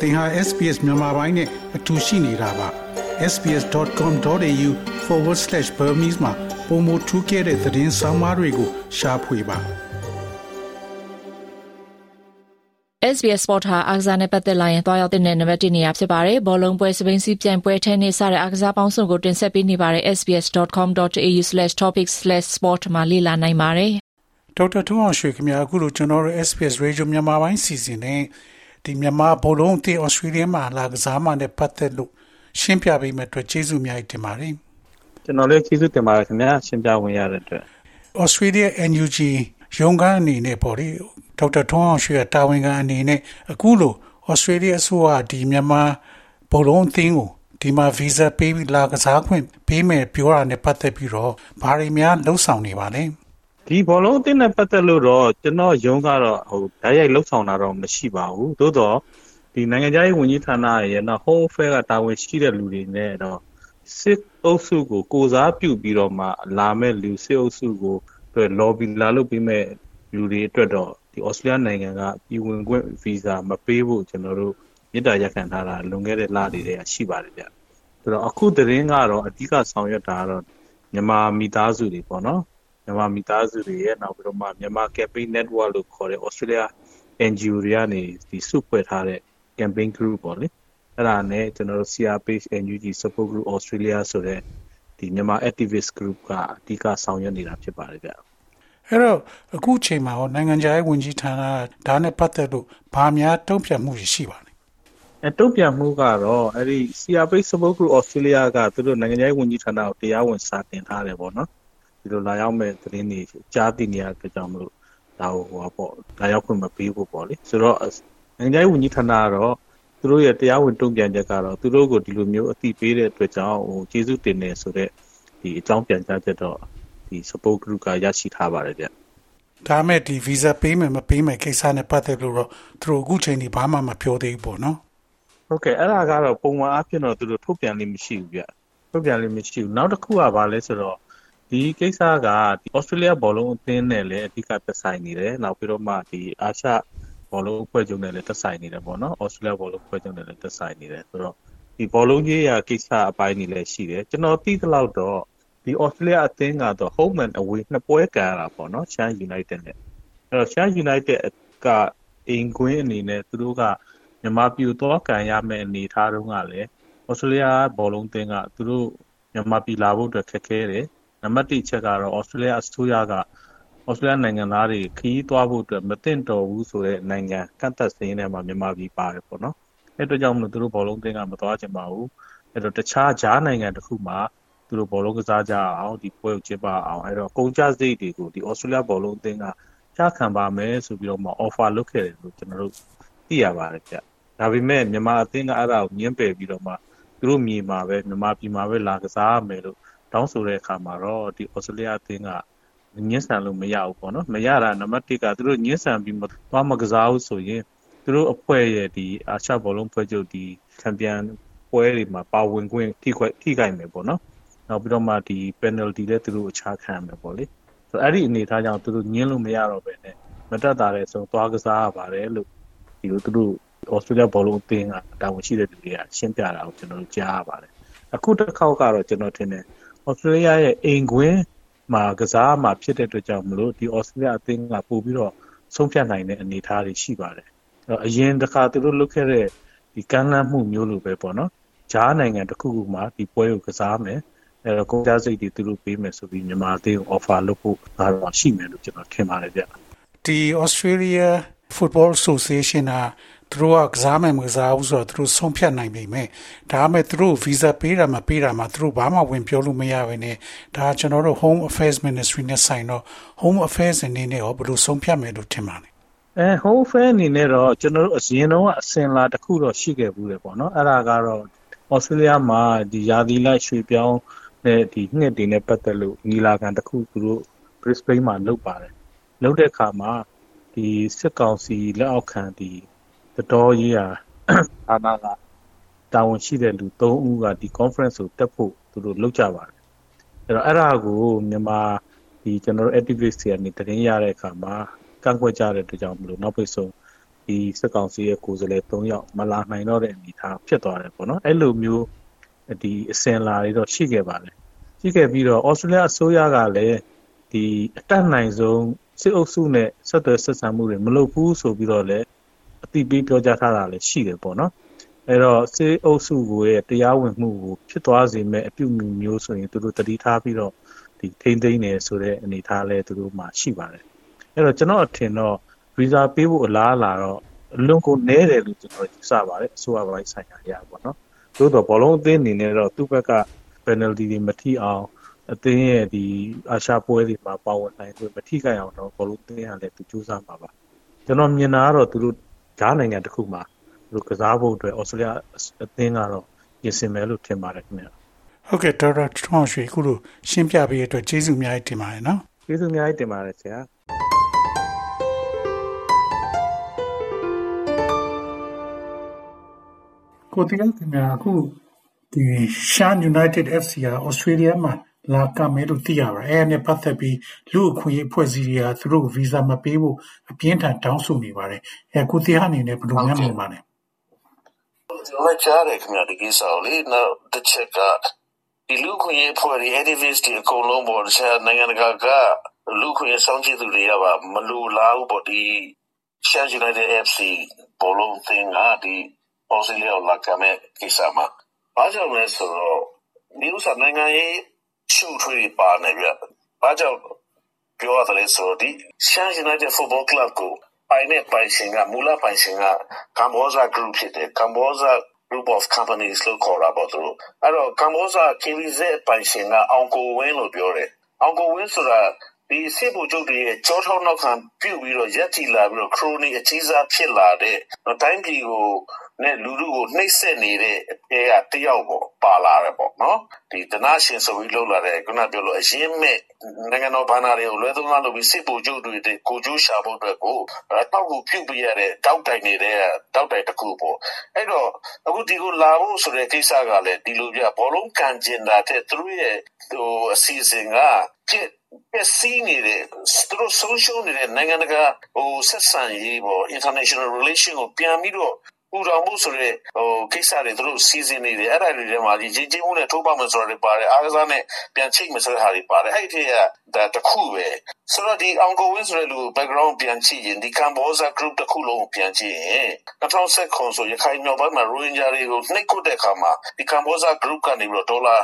သင်ဟာ SPS မြန်မာပိုင်းနဲ့အတူရှိနေတာပါ sbs.com.au/burmese မှာပုံမထူးခဲ့တဲ့သတင်းစာမားတွေကိုရှားဖွေပါ SBS Sport ဟာအားကစားနဲ့ပတ်သက်လာရင်တွားရောက်တဲ့နံပါတ်1နေရာဖြစ်ပါတယ်။ဘောလုံးပွဲစပိန်စီပြန်ပွဲထဲနေစတဲ့အားကစားပေါင်းစုံကိုတင်ဆက်ပေးနေပါတယ် sbs.com.au/topics/sport မှာလေ့လာနိုင်ပါတယ်။ဒေါက်တာထွန်းအောင်ရွှေခင်ဗျာအခုလိုကျွန်တော်တို့ SBS Radio မြန်မာပိုင်းစီစဉ်နဲ့ ဒီမြန်မာဘောလုံးအသင်းဩစတြေးလျမှာလာကစားမှနဲ့ပတ်သက်လို့ရှင်းပြပေးမယ့်အတွက်ကျေးဇူးအများကြီးတင်ပါတယ်။ကျွန်တော်လည်းကျေးဇူးတင်ပါတယ်ခင်ဗျာရှင်းပြဝင်ရတဲ့အတွက်ဩစတြေးလျ NUG ရုံးခန်းအနေနဲ့ပေါ့လေဒေါက်တာထွန်းအောင်ရွှေတာဝန်ခံအနေနဲ့အခုလိုဩစတြေးလျအစိုးရဒီမြန်မာဘောလုံးအသင်းကိုဒီမှာဗီဇာပေးပြီးလာကစားခွင့်ပေးမယ်ပြောတာနဲ့ပတ်သက်ပြီးတော့ဘာတွေများလှုပ်ဆောင်နေပါလဲ ဒီဘောလုံးအသင်းနဲ့ပတ်သက်လို့တော့ကျွန်တော်ယုံကတော့ဟိုဓာတ်ရိုက်လှုပ်ဆောင်တာတော့မရှိပါဘူးသို့တော့ဒီနိုင်ငံခြားရေးဝန်ကြီးဌာနရဲ့နော် home fair ကတာဝန်ရှိတဲ့လူတွေနဲ့တော့စစ်အုပ်စုကိုကိုစားပြုပြီးတော့မှလာမဲ့လူစစ်အုပ်စုကို lobby လာလုပ်ပြီးမဲ့လူတွေအတွက်တော့ဒီဩစတြေးလျနိုင်ငံကပြည်ဝင်ခွင့်ဗီဇာမပေးဖို့ကျွန်တော်တို့မြစ်တာရက်ခံထားတာလွန်ခဲ့တဲ့လတွေတည်းကရှိပါတယ်ဗျဆိုတော့အခုသတင်းကတော့အဓိကဆောင်ရွက်တာကတော့မြန်မာမိသားစုတွေပေါ့နော် မြန်မာမိသားစုတွေရဲ့နောက်ပြီးတော့မှမြန်မာ campaign network လို့ခေါ်တဲ့ Australia NGO တွေကနေဒီစုဖွဲ့ထားတဲ့ campaign group ပေါ့လေအဲ့ဒါနဲ့ကျွန်တော်တို့ CRPH NUG support group Australia ဆိုတဲ့ဒီမြန်မာ activist group ကအဓိကဆောင်ရွက်နေတာဖြစ်ပါတယ်ဗျအဲ့တော့အခုချိန်မှာဟောနိုင်ငံခြားရေးဝန်ကြီးဌာနဒါနဲ့ပတ်သက်လို့ဘာများတုံ့ပြန်မှုရှိပါလဲအဲတုံ့ပြန်မှုကတော့အဲ့ဒီ CRPH support group Australia ကသူတို့နိုင်ငံခြားရေးဝန်ကြီးဌာနကိုတရားဝင်စာတင်ထားတယ်ပေါ့နော် ဒီလိုလာရောက်မဲ့သတင်းတွေကြားသိနေရတဲ့ကြောင့်မလို့ဒါဟိုပေါ့လာရောက်ခွင့်မပေးဖို့ပေါ့လေဆိုတော့နိုင်ငံခြားရေးဝန်ကြီးဌာနကတော့သူတို့ရဲ့တရားဝင်တုံ့ပြန်ချက်ကတော့သူတို့ကိုဒီလိုမျိုးအသိပေးတဲ့အတွက်ကြောင့်ဟိုကျေးဇူးတင်နေဆိုတော့ဒီအကြောင်းပြန်ကြားချက်တော့ဒီ support group ကရရှိထားပါတယ်ဗျဒါမဲ့ဒီ visa ပေးမယ်မပေးမယ်ကိစ္စနဲ့ပတ်သက်လို့တော့သူတို့အခုချိန်ဒီဘာမှမပြောသေးဘူးပေါ့နော်ဟုတ်ကဲ့အဲ့ဒါကတော့ပုံမှန်အဖြစ်တော့သူတို့ထုတ်ပြန်လိမ့်မရှိဘူးဗျထုတ်ပြန်လိမ့်မရှိဘူးနောက်တစ်ခုကဘာလဲဆိုတော့ ဒီကိစ္စကဒီ Australia ဘောလုံးအသင်းနဲ့လည်းအဓိကသက်ဆိုင်နေတယ်နောက်ပြီးတော့မှဒီအာရှဘောလုံးအဖွဲ့ချုပ်နဲ့လည်းသက်ဆိုင်နေတယ်ပေါ့နော် Australia ဘောလုံးအဖွဲ့ချုပ်နဲ့လည်းသက်ဆိုင်နေတယ်ဆိုတော့ဒီဘောလုံးကြီးရာကိစ္စအပိုင်းတွေလည်းရှိတယ်ကျွန်တော်သိသလောက်တော့ဒီ Australia အသင်းကတော့ home and away နှစ်ပွဲကန်ရတာပေါ့နော် Chan United နဲ့အဲ့တော့ Chan United ကအိမ်ကွင်းအနေနဲ့သူတို့ကမြန်မာပြည်တော့ကန်ရမယ့်အနေအထားတုန်းကလည်း Australia ဘောလုံးအသင်းကသူတို့မြန်မာပြည်လာဖို့အတွက်ခက်ခဲတယ် နံပါတ်1ချက်ကတော့ဩစတြေးလျအစိုးရကဩစတြေးလျနိုင်ငံသားတွေခရီးသွားဖို့အတွက်မသင့်တော်ဘူးဆိုတဲ့နိုင်ငံကန့်သက်စင်းထဲမှာမြန်မာပြည်ပါတယ်ပေါ့နော်အဲ့အတွက်ကြောင့်မလို့သူတို့ဘောလုံးသင်းကမသွားချင်ပါဘူးအဲ့တော့တခြားဂျားနိုင်ငံတစ်ခုမှာသူတို့ဘောလုံးကစားကြအောင်ဒီပွဲကိုကျင်းပအောင်အဲ့တော့ကုန်ကျစရိတ်တွေကိုဒီဩစတြေးလျဘောလုံးအသင်းကချခံပါမယ်ဆိုပြီးတော့မှ offer လုပ်ခဲ့တယ်လို့ကျွန်တော်တို့သိရပါတယ်ဗျဒါပေမဲ့မြန်မာအသင်းကအဲ့ဒါကိုညှင်းပယ်ပြီးတော့မှသူတို့မြေမှာပဲမြန်မာပြည်မှာပဲလာကစားရမယ်လို့ တောင်းဆိုတဲ့အခါမှာတော့ဒီဩစတြေးလျအသင်းကညှင်းဆန်လို့မရဘူးပေါ့နော်မရတာနံပါတ်1ကသူတို့ညှင်းဆန်ပြီးမသွားမကစားဘူးဆိုရင်သူတို့အဖွဲ့ရဲ့ဒီအာရှဘောလုံးဖွဲ့ချုပ်ဒီချန်ပီယံပွဲတွေမှာပါဝင်ခွင့်ထိခွက်ထိခိုက်မယ်ပေါ့နော်နောက်ပြီးတော့မှဒီ penalty လည်းသူတို့အခြားခံရမယ်ပေါ့လေဆိုတော့အဲ့ဒီအနေအထားကြောင့်သူတို့ညင်းလို့မရတော့ပဲနဲ့မတက်တာတဲ့ဆိုသွားကစားရပါတယ်လို့ဒီလိုသူတို့ဩစတြေးလျဘောလုံးအသင်းကတာဝန်ရှိတဲ့လူတွေကရှင်းပြတာကိုကျွန်တော်တို့ကြားရပါတယ်အခုတစ်ခေါက်ကတော့ကျွန်တော်ထင်တယ် ဩစတြေးလျရဲ့အိမ်ကွင်းမှာကစားမှာဖြစ်တဲ့အတွက်ကြောင့်မလို့ဒီဩစတြေးလျအသင်းကပို့ပြီးတော့ဆုံးဖြတ်နိုင်တဲ့အနေအထားတွေရှိပါတယ်အရင်တစ်ခါသူတို့လုပ်ခဲ့တဲ့ဒီကမ်းလှမ်းမှုမျိုးလိုပဲပေါ့နော်ဂျားနိုင်ငံတစ်ခုခုမှာဒီပွဲကိုကစားမယ်အဲတော့ကုန်ကြစိတ်တွေသူတို့ပေးမယ်ဆိုပြီးမြန်မာအသင်းကို offer လုပ်ဖို့ကတော့ရှိမယ်လို့ကျွန်တော်ထင်ပါတယ်ဗျဒီ Australia Football Association က သူတို့ကကစားမယ်မကစားဘူးဆိုတော့သူတို့ဆုံးဖြတ်နိုင်ပြီမဲ့ဒါပေမဲ့သူတို့ visa ပေးတာမပေးတာမှသူတို့ဘာမှဝင်ပြောလို့မရဘဲနဲ့ဒါကျွန်တော်တို့ Home Affairs Ministry နဲ့ဆိုင်တော့ Home Affairs အနေနဲ့ရောဘယ်လိုဆုံးဖြတ်မယ်လို့ထင်ပါလဲအဲ Home Affairs အနေနဲ့တော့ကျွန်တော်တို့အရင်တော့အစင်လာတစ်ခုတော့ရှိခဲ့ဘူးလေပေါ့နော်အဲ့ဒါကတော့ Australia မှာဒီယာသီလိုက်ရွှေပြောင်းတဲ့ဒီနှစ်တွေနဲ့ပတ်သက်လို့ညီလာခံတစ်ခုသူတို့ Brisbane မှာလုပ်ပါတယ်လုပ်တဲ့အခါမှာဒီစစ်ကောင်စီလက်အောက်ခံဒီ တတော်ရေးရာဌာနကတာဝန်ရှိတဲ့လူ၃ဦးကဒီ conference ကိုတက်ဖို့သူတို့လုပ်ကြပါတယ်အဲ့တော့အဲ့ဒါကိုမြန်မာဒီကျွန်တော်တို့ activist တွေကနေတင်ရတဲ့အခါမှာကန့်ကွက်ကြတဲ့အတွက်ကြောင့်မလို့နောက်ပိတ်ဆုံးဒီစစ်ကောင်စီရဲ့ကိုယ်စားလှယ်၃ယောက်မလာနိုင်တော့တဲ့အနေအထားဖြစ်သွားတယ်ပေါ့နော်အဲ့လိုမျိုးဒီအစင်လာတွေတော့ရှိခဲ့ပါတယ်ရှိခဲ့ပြီးတော့ဩစတြေးလျအစိုးရကလည်းဒီအတက်နိုင်ဆုံးစစ်အုပ်စုနဲ့ဆက်သွယ်ဆက်ဆံမှုတွေမလုပ်ဘူးဆိုပြီးတော့လည်း အတိပေးပြောကြားထားတာလည်းရှိတယ်ပေါ့နော်အဲ့တော့စစ်အုပ်စုကိုရဲ့တရားဝင်မှုကိုဖြစ်သွားစေမဲ့အပြုအမူမျိုးဆိုရင်သူတို့တတိထားပြီးတော့ဒီထိမ့်သိမ့်နေဆိုတဲ့အနေအထားလဲသူတို့မှရှိပါတယ်အဲ့တော့ကျွန်တော်အထင်တော့ visa ပေးဖို့အလားအလာတော့အလွန်ကိုနည်းတယ်လို့ကျွန်တော်ယူဆပါတယ်အစိုးရပိုင်းဆိုင်ရာရပါတော့သို့တော့ဘောလုံးအသင်းအနေနဲ့တော့သူ့ဘက်က penalty တွေမထိအောင်အသင်းရဲ့ဒီအာရှပွဲတွေမှာပါဝင်နိုင်လို့မထိခိုက်အောင်တော့ဘောလုံးအသင်းကလည်းသူစူးစမ်းပါပါကျွန်တော်မြင်တာကတော့သူတို့ ဂျားနိုင်ငံတစ်ခုမှာသူတို့ကစားဖို့အတွက်ဩစတြေးလျအသင်းကတော့ပြင်ဆင်မယ်လို့ထင်ပါတယ်ခင်ဗျာဟုတ်ကဲ့ဒေါက်တာထွန်းရွှေခုလိုရှင်းပြပေးရတဲ့အတွက်ကျေးဇူးအများကြီးတင်ပါတယ်နော်ကျေးဇူးအများကြီးတင်ပါတယ်ဆရာကိုတီးခင်ဗျာအခုဒီ Shan United FC က Australia မှာ လာကမယ်လို့သိရပါတယ်အဲနဲ့ပတ်သက်ပြီးလူအခွင့်အရေးဖွဲ့စည်းတွေကသူတို့ဗီဇာမပေးဖို့အပြင်းထန်တောင်းဆိုနေပါတယ်အဲကိုတီးဟာအနေနဲ့ဘယ်လိုများမြင်ပါလဲကျွန်တော်ကြားတယ်ခင်ဗျာဒီကိစ္စကိုလေနောက်တစ်ချက်ကဒီလူခွင့်ရေးဖွဲ့တွေ activist တွေအကုန်လုံးပေါ်တခြားနိုင်ငံတကာကလူခွင့်ရေးဆောင်ကြည့်သူတွေကပါမလူလားဘူးပေါ့ဒီ Sheffield United FC ဘောလုံးသင်းကဒီ Australia လာကမဲ့ကိစ္စမှာဘာကြောင့်လဲဆိုတော့ဒီဥစ္စာနိုင်ငံရေး ရှုထွေးပါနေပြဘာကြောင့်ပြောရတယ်လဲဆိုတော့ဒီ Sheffield United Football Club ကိုပိုင်နဲ့ပိုင်ရှင်ကမူလပိုင်ရှင်ကကမ္ဘောဇာ group ဖြစ်တယ်ကမ္ဘောဇာ group of companies လို့ခေါ်တာပေါ့သူတို့အဲ့တော့ကမ္ဘောဇာ KVZ ပိုင်ရှင်ကအောင်ကိုဝင်းလို့ပြောတယ်အောင်ကိုဝင်းဆိုတာဒီစစ်ဗိုလ်ချုပ်တွေရဲ့ကြောထောက်နောက်ခံပြုတ်ပြီးတော့ရက်တီလာပြီးတော့ခရိုနီအကြီးစားဖြစ်လာတဲ့တိုင်းပြည်ကို နဲ့လူလူကိုနှိပ်စက်နေတဲ့အဲကတယောက်ပေါ့ပါလာတယ်ပေါ့နော်ဒီတနာရှင်ဆိုပြီးလောက်လာတဲ့ခုနပြောလို့အရင်မဲ့နိုင်ငံတော်ဘာသာတွေကိုလွဲသုံးလားလို့ပြီးစစ်ဗိုလ်ချုပ်တွေကိုကျိုးရှာဖို့အတွက်ကိုတောက်ကိုပြုတ်ပြရတဲ့တောက်တိုင်နေတဲ့တောက်တိုင်တစ်ခုပေါ့အဲ့တော့အခုဒီကိုလာဖို့ဆိုတဲ့ကိစ္စကလည်းဒီလိုပြဘောလုံးကန်ကျင်တာတဲ့သူတို့ရဲ့ဟိုအစီအစဉ်ကဖြစ်ပျက်စီးနေတဲ့သူတို့ဆုံးရှုံးနေတဲ့နိုင်ငံတကာဟိုဆက်ဆံရေးပေါ့ international relation ကိုပြန်ပြီးတော့ ပူတော်မှုဆိုတဲ့ဟိုကိစ္စတွေသူတို့စီစဉ်နေတယ်အဲ့ဒါတွေထဲမှာဒီကြီးကြီးမှုနဲ့ထိုးပေါက်မယ်ဆိုတာတွေပါတယ်အားကစားနဲ့ပြန်ချိတ်မယ်ဆိုတဲ့ဟာတွေပါတယ်အဲ့ဒီကဒါတခုပဲဆိုတော့ဒီအောင်ကိုဝင်းဆိုတဲ့လူ background ပြန်ကြည့်ရင်ဒီကမ်ဘောဇာ group တခုလုံးကိုပြန်ကြည့်ရင်2010ခုဆိုရခိုင်မြောက်ပိုင်းမှာရိုဟင်ဂျာတွေကိုနှိပ်ကွပ်တဲ့အခါမှာဒီကမ်ဘောဇာ group ကနေပြီးတော့ဒေါ်လာ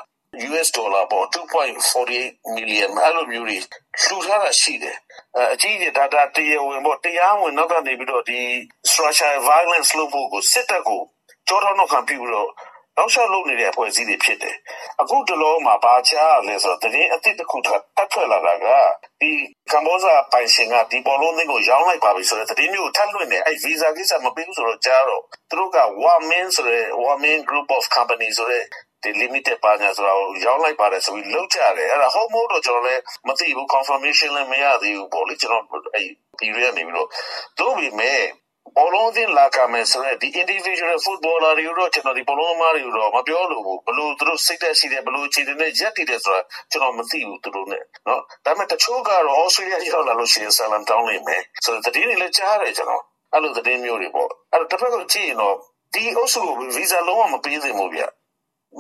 US ဒေါ်လာပေါ့2.48 million အဲ့လိုမျိုးတွေလှူထားတာရှိတယ်အကြီးကြီးဒါတာတရားဝင်ပေါ့တရားဝင်နောက်ကနေပြီးတော့ဒီ structure violence လုပ်ဖို့ကိုစစ်တပ်ကိုကြောထောက်နောက်ခံပြုပြီးတော့နောက်ဆက်လုပ်နေတဲ့အဖွဲ့အစည်းတွေဖြစ်တယ်အခုတလုံးမှာဘာချားလဲဆိုတော့တရင်အစ်စ်တစ်ခုထပ်ထွက်လာတာကဒီကမ္ဘောဇာပိုင်ရှင်ကဒီဘောလုံးသင်းကိုရောင်းလိုက်ပါပြီဆိုတော့တရင်မျိုးထပ်လွှင့်နေအဲ့ visa ကိစ္စမပေးဘူးဆိုတော့ကြားတော့သူတို့က Wamin ဆိုတဲ့ Wamin group of company ဆိုတဲ့ ဒီ limited ပါညာဆိုတာကိုရောင်းလိုက်ပါတယ်ဆိုပြီးလောက်ကြတယ်အဲ့ဒါဟုတ်မဟုတ်တော့ကျွန်တော်လည်းမသိဘူး confirmation လည်းမရသေးဘူးပေါ့လေကျွန်တော်အဲ့ဒီရဲနေပြီးတော့တို့ပြီမဲ့ဘောလုံးသင်းလာကမယ်ဆိုတော့ဒီ individual footballer တွေတော့ကျွန်တော်ဒီဘောလုံးသမားတွေတော့မပြောလို့ဘူးဘလို့သူတို့စိတ်သက်ရှိတယ်ဘလို့ခြေတင်နဲ့ရက်တည်တယ်ဆိုတာကျွန်တော်မသိဘူးသူတို့ ਨੇ เนาะဒါပေမဲ့တချို့ကတော့ Australia ရောက်လာလို့ရှိရင်ဆလန်တောင်းနေမယ်ဆိုတော့တည်နေလဲကြားတယ်ကျွန်တော်အဲ့လိုတည်မျိုးတွေပေါ့အဲ့တော့တစ်ဖက်ကကြည့်ရင်တော့ဒီအုပ်စုကို visa လုံးဝမပေးသင့်ဘူးဗျ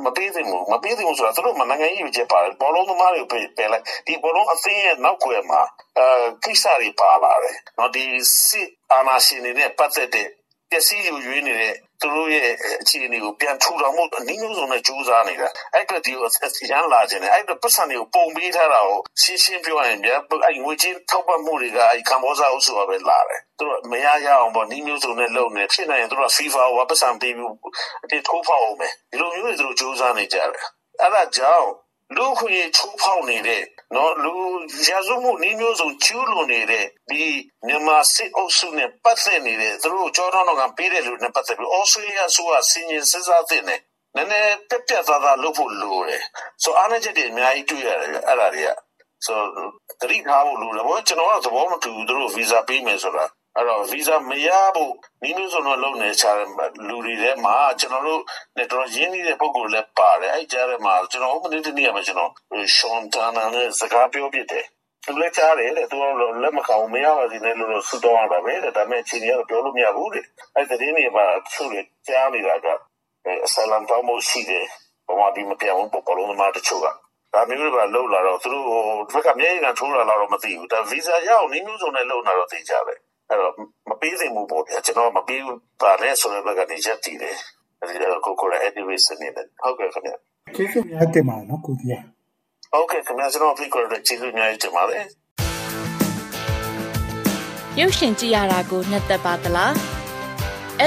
မပေးသင့်ဘူးမပေးသင့်ဘူးဆိုတာသူတို့မနိုင်ငံရေးကြပါတယ်ဘောလုံးသမားတွေပယ်လိုက်ဒီဘောလုံးအသင်းရဲ့နောက်ွယ်မှာအဲကိစ္စတွေပါလာတယ်နော်ဒီစစ်အာဏာရှင်တွေနဲ့ပတ်သက်တဲ့ ပျက်စီးယူရွေးနေတဲ့သူတို့ရဲ့အခြေအနေကိုပြန်ထူထောင်မှုအနည်းငယ်ဆုံးနဲ့ကြိုးစားနေတာအဲ့အတွက်ဒီကိုအရန်လာခြင်းနဲ့အဲ့အတွက်ပတ်စံတွေကိုပုံပေးထားတာကိုရှင်းရှင်းပြောရင်ဗျာအဲ့ငွေချင်းထောက်ပံ့မှုတွေကအဲ့ကမ္ဘောဇာအုပ်စုကပဲလာတယ်သူတို့မရရအောင်ပေါ့နီးမျိုးစုံနဲ့လုပ်နေဖြစ်နိုင်ရင်သူတို့က FIFA ကိုပတ်စံပေးပြီးအတေထိုးဖောက်အောင်ပဲဒီလိုမျိုးတွေသူတို့ကြိုးစားနေကြတယ်အဲ့ဒါကြောင့် လူခွင့်ချိုးဖောက်နေတဲ့နော်လူရာဇဝမှုနှီးမျိုးစုံကျူးလွန်နေတဲ့ဒီမြန်မာစစ်အုပ်စုနဲ့ပတ်သက်နေတဲ့သူတို့ကြောတော်တော်ကပေးတဲ့လူနဲ့ပတ်သက်ပြီးဩစတြေးလျဆိုကစင်ရင်စဉ်းစားသင့်တယ်နည်းနည်းပြက်ပြက်သားသားလုပ်ဖို့လိုတယ်ဆိုအားနည်းချက်တွေအများကြီးတွေ့ရတယ်အဲ့ဒါတွေကဆိုတတိထားဖို့လိုတယ်ဘောကျွန်တော်ကသဘောမတူဘူးသူတို့ဗီဇာပေးမယ်ဆိုတာ အဲ့တော့ visa မရဖို့နီးမျိုးစုံတော့လုပ်နေချာလူတွေထဲမှာကျွန်တော်တို့နဲ့တော်ရင်းနှီးတဲ့ပုံကိုလည်းပါတယ်အဲ့ကြားထဲမှာကျွန်တော်ဥပဒေတနည်းမှာကျွန်တော်ရှွန်တန်နာနဲ့စကားပြောပြတယ်သူလည်းကြားတယ်တဲ့သူကလက်မကောင်မရပါစေနဲ့လို့ဆူတောင်းရတာပဲတဲ့ဒါပေမဲ့အချိန်ကြီးကတော့ပြောလို့မရဘူးတဲ့အဲ့ဒီတင်းတွေမှာသူတွေကြားနေတာကအဆလမ်တောင်းမှုရှိတယ်ဘာမှဒီမပြောင်းဘူးပေါ်လုံးသမားတချို့ကဒါမျိုးတွေပါလောက်လာတော့သူတို့ဟိုဘက်ကမြေကန်ထိုးလာတော့မသိဘူးဒါဗီဇာရအောင်နည်းမျိုးစုံနဲ့လုံလာတော့သိကြတယ် အဲ့တော့မပေးသင့်ဘူးပေါ့ဗျာကျွန်တော်မပေးဘူးပါလဲဆိုတဲ့ဘက်ကနေရက်တည်တယ်အဲ့ဒီတော့ကိုကိုလည်း activist နေတယ်ဟုတ်ကဲ့ခင်ဗျာကျေးဇူးများတင်ပါတယ်နော်ကိုကြီးဟုတ်ကဲ့ခင်ဗျာကျွန်တော်ဖိတ်ခေါ်တဲ့ကျေးဇူးများတင်ပါတယ်ရုပ်ရှင်ကြည့်ရတာကိုနှစ်သက်ပါသလား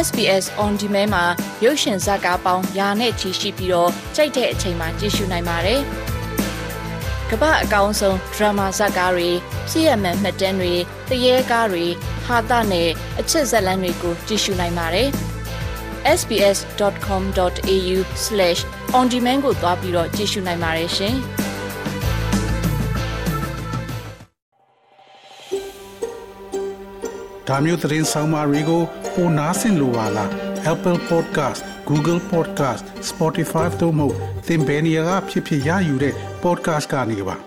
SBS On Demand မှာရုပ်ရှင်ဇာတ်ကားပေါင်းယာနဲ့ချီရှိပြီးတော့ကြိုက်တဲ့အချိန်မှာကြည့်ရှုနိုင်ပါတယ်။ကမ္ဘာအကောင်းဆုံး drama ဇာတ်ကားတွေစီးရမှန်မှတ်တမ်းတွေတရေကားတွေ ဟာသနဲ့အချစ်ဇာတ်လမ်းတွေကိုကြည့်ရှုနိုင်ပါတယ်။ sbs.com.au/ondemand ကိုသွားပြီးတော့ကြည့်ရှုနိုင်ပါတယ်ရှင်။ဒါမျိုးသတင်းဆောင်မာတွေကိုပိုနားဆင်လိုပါလား Apple Podcast Google Podcast Spotify တို့မှာသင်ပင်ရာဖြစ်ဖြစ်ရယူတဲ့ podcast ကနေပါ